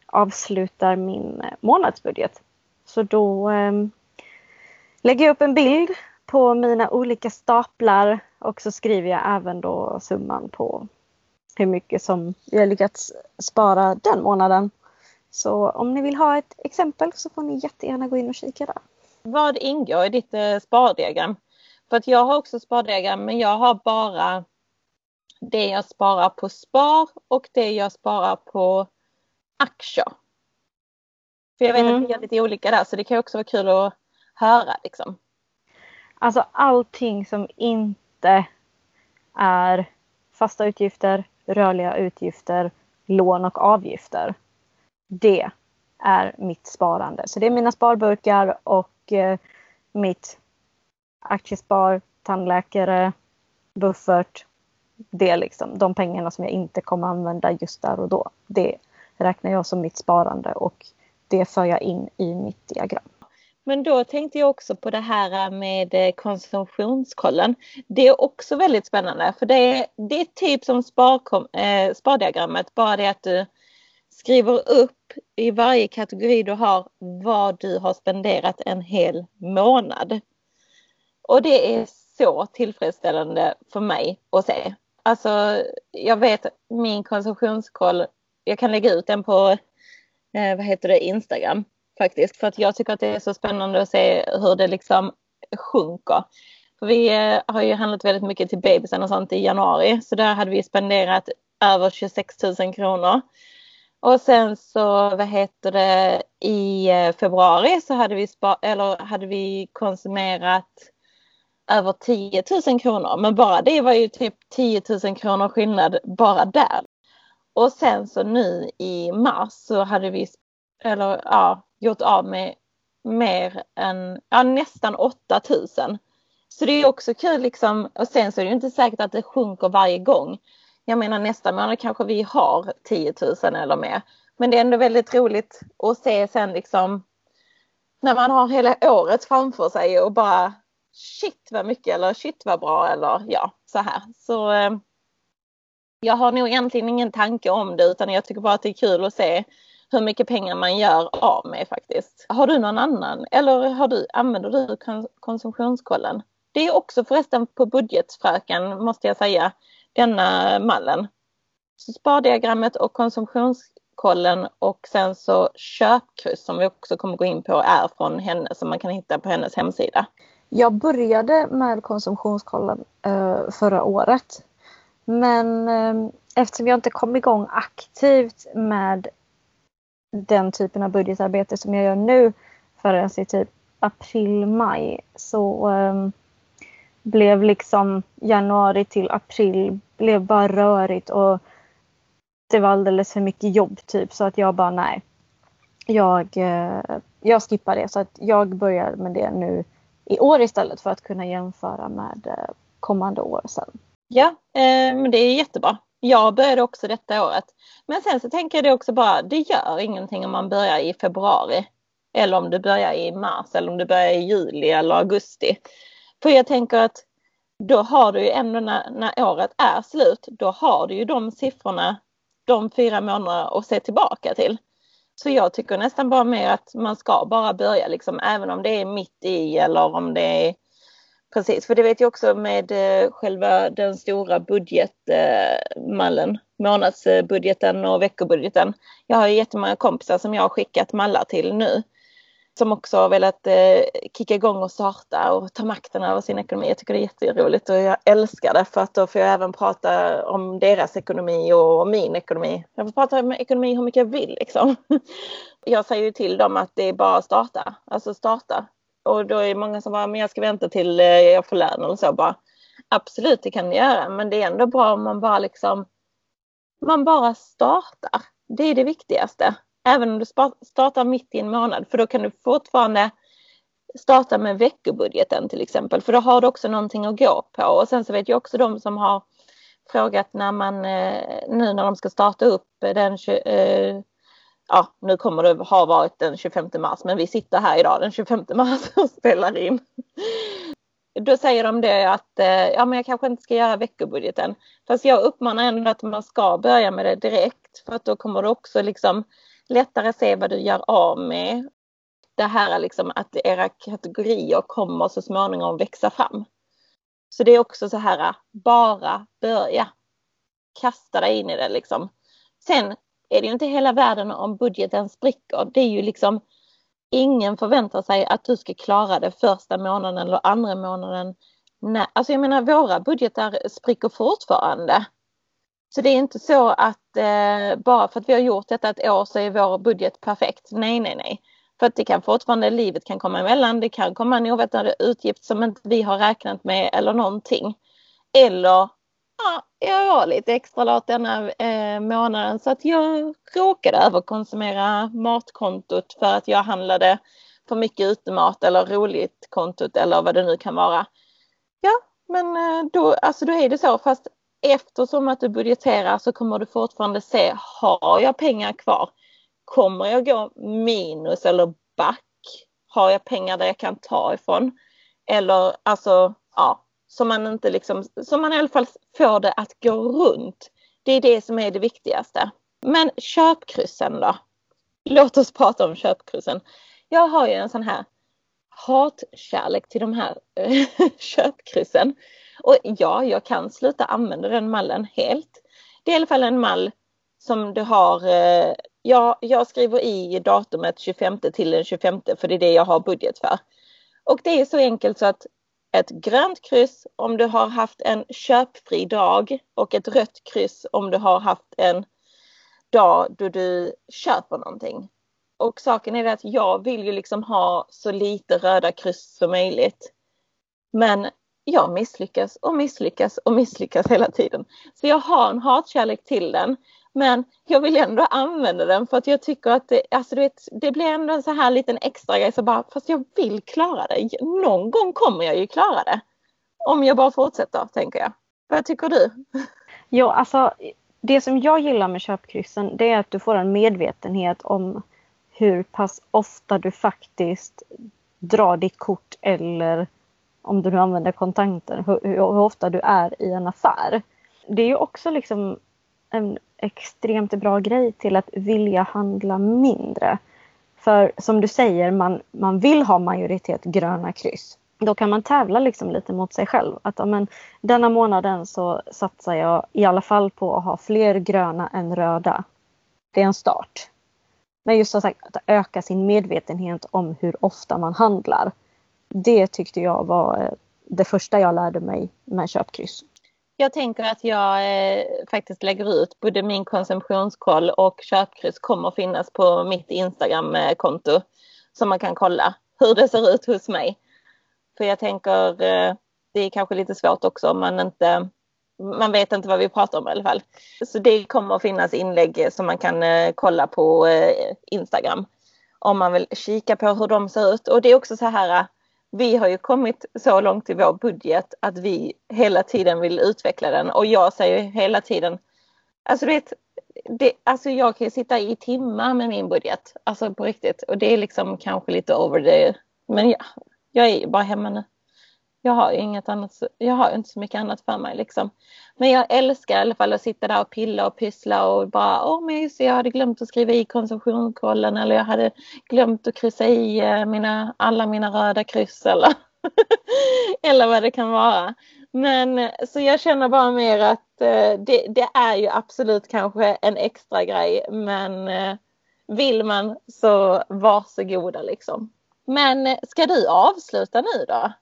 avslutar min eh, månadsbudget. Så då lägger jag upp en bild på mina olika staplar och så skriver jag även då summan på hur mycket som jag lyckats spara den månaden. Så om ni vill ha ett exempel så får ni jättegärna gå in och kika där. Vad ingår i ditt spardiagram? För att jag har också spardiagram men jag har bara det jag sparar på spar och det jag sparar på aktier. För jag vet mm. att det är lite olika där så det kan också vara kul att höra liksom. Alltså allting som inte är fasta utgifter, rörliga utgifter, lån och avgifter. Det är mitt sparande. Så det är mina sparburkar och eh, mitt aktiespar, tandläkare, buffert. Det är liksom de pengarna som jag inte kommer använda just där och då. Det räknar jag som mitt sparande och det för jag in i mitt diagram. Men då tänkte jag också på det här med eh, konsumtionskollen. Det är också väldigt spännande för det är, det är typ som sparkom, eh, spardiagrammet, bara det att du skriver upp i varje kategori du har vad du har spenderat en hel månad. Och det är så tillfredsställande för mig att se. Alltså, jag vet min konsumtionskoll, jag kan lägga ut den på eh, vad heter det, Instagram faktiskt. För att jag tycker att det är så spännande att se hur det liksom sjunker. För vi eh, har ju handlat väldigt mycket till bebisen och sånt i januari. Så där hade vi spenderat över 26 000 kronor. Och sen så, vad heter det, i eh, februari så hade vi, spa, eller hade vi konsumerat över 10 000 kronor. Men bara det var ju typ 10 000 kronor skillnad bara där. Och sen så nu i mars så hade vi, eller ja, gjort av med mer än, ja nästan 8 000. Så det är också kul liksom, och sen så är det ju inte säkert att det sjunker varje gång. Jag menar nästa månad kanske vi har 10 000 eller mer. Men det är ändå väldigt roligt att se sen liksom när man har hela året framför sig och bara shit vad mycket eller shit vad bra eller ja så här. Så eh, jag har nog egentligen ingen tanke om det utan jag tycker bara att det är kul att se hur mycket pengar man gör av med faktiskt. Har du någon annan eller har du, använder du konsumtionskollen? Det är också förresten på budgetfröken måste jag säga, denna mallen. Så spardiagrammet och konsumtionskollen och sen så köpkryss som vi också kommer gå in på är från henne som man kan hitta på hennes hemsida. Jag började med konsumtionskollen eh, förra året. Men eh, eftersom jag inte kom igång aktivt med den typen av budgetarbete som jag gör nu förrän i typ april, maj så eh, blev liksom januari till april blev bara rörigt och det var alldeles för mycket jobb typ så att jag bara nej. Jag, eh, jag skippar det så att jag börjar med det nu i år istället för att kunna jämföra med eh, kommande år sen. Ja, eh, men det är jättebra. Jag började också detta året. Men sen så tänker jag det också bara, det gör ingenting om man börjar i februari. Eller om du börjar i mars eller om du börjar i juli eller augusti. För jag tänker att då har du ju ändå när, när året är slut, då har du ju de siffrorna de fyra månaderna att se tillbaka till. Så jag tycker nästan bara mer att man ska bara börja liksom även om det är mitt i eller om det är Precis, för det vet jag också med eh, själva den stora budgetmallen, eh, månadsbudgeten och veckobudgeten. Jag har jättemånga kompisar som jag har skickat mallar till nu som också har velat eh, kicka igång och starta och ta makten över sin ekonomi. Jag tycker det är jätteroligt och jag älskar det för att då får jag även prata om deras ekonomi och min ekonomi. Jag får prata om ekonomi hur mycket jag vill liksom. Jag säger ju till dem att det är bara att starta, alltså starta och då är det många som bara, men jag ska vänta till eh, jag får lön eller så bara. Absolut, det kan ni göra, men det är ändå bra om man bara liksom man bara startar. Det är det viktigaste. Även om du startar mitt i en månad, för då kan du fortfarande starta med veckobudgeten till exempel, för då har du också någonting att gå på. Och sen så vet jag också de som har frågat när man eh, nu när de ska starta upp eh, den eh, ja, nu kommer det ha varit den 25 mars, men vi sitter här idag den 25 mars och spelar in. då säger de det att ja, men jag kanske inte ska göra veckobudgeten. Fast jag uppmanar ändå att man ska börja med det direkt för att då kommer du också liksom lättare se vad du gör av med. Det här är liksom att era kategorier kommer så småningom växa fram. Så det är också så här, bara börja. Kasta dig in i det liksom. Sen är det ju inte hela världen om budgeten spricker. Det är ju liksom ingen förväntar sig att du ska klara det första månaden eller andra månaden. Nej, alltså jag menar våra budgetar spricker fortfarande. Så det är inte så att eh, bara för att vi har gjort detta ett år så är vår budget perfekt. Nej, nej, nej. För att det kan fortfarande, livet kan komma emellan, det kan komma en oväntad utgift som inte vi har räknat med eller någonting. Eller ja, jag var lite extra lat denna eh, månaden så att jag råkade överkonsumera matkontot för att jag handlade för mycket utemat eller roligt kontot eller vad det nu kan vara. Ja, men eh, då, alltså då är det så. Fast eftersom att du budgeterar så kommer du fortfarande se, har jag pengar kvar? Kommer jag gå minus eller back? Har jag pengar där jag kan ta ifrån? Eller alltså, ja, så man inte liksom, så man i alla fall får det att gå runt. Det är det som är det viktigaste. Men köpkryssen då? Låt oss prata om köpkryssen. Jag har ju en sån här hatkärlek till de här eh, köpkryssen. Och ja, jag kan sluta använda den mallen helt. Det är i alla fall en mall som du har, eh, ja, jag skriver i datumet 25 till den 25 för det är det jag har budget för. Och det är så enkelt så att ett grönt kryss om du har haft en köpfri dag och ett rött kryss om du har haft en dag då du köper någonting. Och saken är det att jag vill ju liksom ha så lite röda kryss som möjligt. Men jag misslyckas och misslyckas och misslyckas hela tiden. Så jag har en hatkärlek till den. Men jag vill ändå använda den för att jag tycker att det, alltså du vet, det blir ändå en så här liten extra grej. Så bara, fast jag vill klara det. Någon gång kommer jag ju klara det. Om jag bara fortsätter, tänker jag. Vad tycker du? Jo, alltså det som jag gillar med köpkryssen det är att du får en medvetenhet om hur pass ofta du faktiskt drar ditt kort eller om du nu använder kontanter, hur, hur, ofta du är i en affär. Det är ju också liksom en extremt bra grej till att vilja handla mindre. För som du säger, man, man vill ha majoritet gröna kryss. Då kan man tävla liksom lite mot sig själv. Att amen, denna månaden så satsar jag i alla fall på att ha fler gröna än röda. Det är en start. Men just som sagt att öka sin medvetenhet om hur ofta man handlar. Det tyckte jag var eh, det första jag lärde mig med köpkryss. Jag tänker att jag eh, faktiskt lägger ut både min konsumtionskoll och köpkryss kommer finnas på mitt Instagram-konto. Så man kan kolla hur det ser ut hos mig. För jag tänker eh, det är kanske lite svårt också om man inte man vet inte vad vi pratar om i alla fall. Så det kommer att finnas inlägg som man kan eh, kolla på eh, Instagram. Om man vill kika på hur de ser ut. Och det är också så här vi har ju kommit så långt i vår budget att vi hela tiden vill utveckla den och jag säger hela tiden, alltså du vet, det, alltså jag kan ju sitta i timmar med min budget, alltså på riktigt och det är liksom kanske lite over the, men ja, jag är bara hemma nu. Jag har inget annat, jag har inte så mycket annat för mig liksom. Men jag älskar i alla fall att sitta där och pilla och pyssla och bara, åh men just jag hade glömt att skriva i konsumtionskollen eller jag hade glömt att kryssa i eh, mina, alla mina röda kryss eller, eller vad det kan vara. Men eh, så jag känner bara mer att eh, det, det är ju absolut kanske en extra grej men vill man så varsågoda liksom. Men ska du avsluta nu då?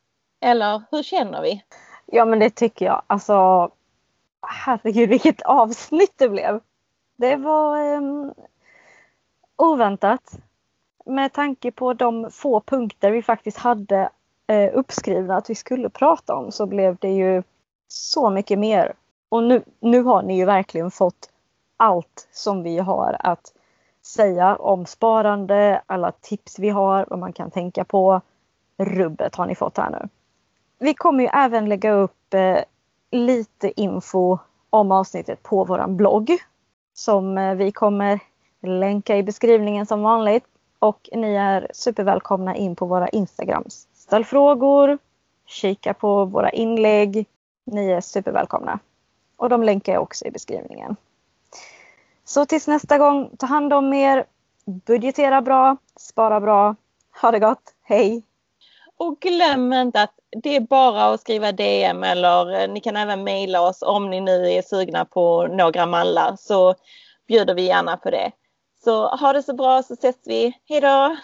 Eller hur känner vi? Ja men det tycker jag. Alltså herregud vilket avsnitt det blev. Det var um, oväntat. Med tanke på de få punkter vi faktiskt hade uh, uppskrivna att vi skulle prata om så blev det ju så mycket mer. Och nu, nu har ni ju verkligen fått allt som vi har att säga om sparande, alla tips vi har, vad man kan tänka på. Rubbet har ni fått här nu. Vi kommer ju även lägga upp eh, lite info om avsnittet på vår blogg som eh, vi kommer länka i beskrivningen som vanligt. Och ni är supervälkomna in på våra Instagrams. Ställ frågor, kika på våra inlägg. Ni är supervälkomna. Och de länkar jag också i beskrivningen. Så tills nästa gång, ta hand om er, budgetera bra, spara bra. Ha det gott, hej! Och glöm inte att det är bara att skriva DM eller eh, ni kan även mejla oss om ni nu är sugna på några mallar så bjuder vi gärna på det. Så ha det så bra så ses vi. Hej då!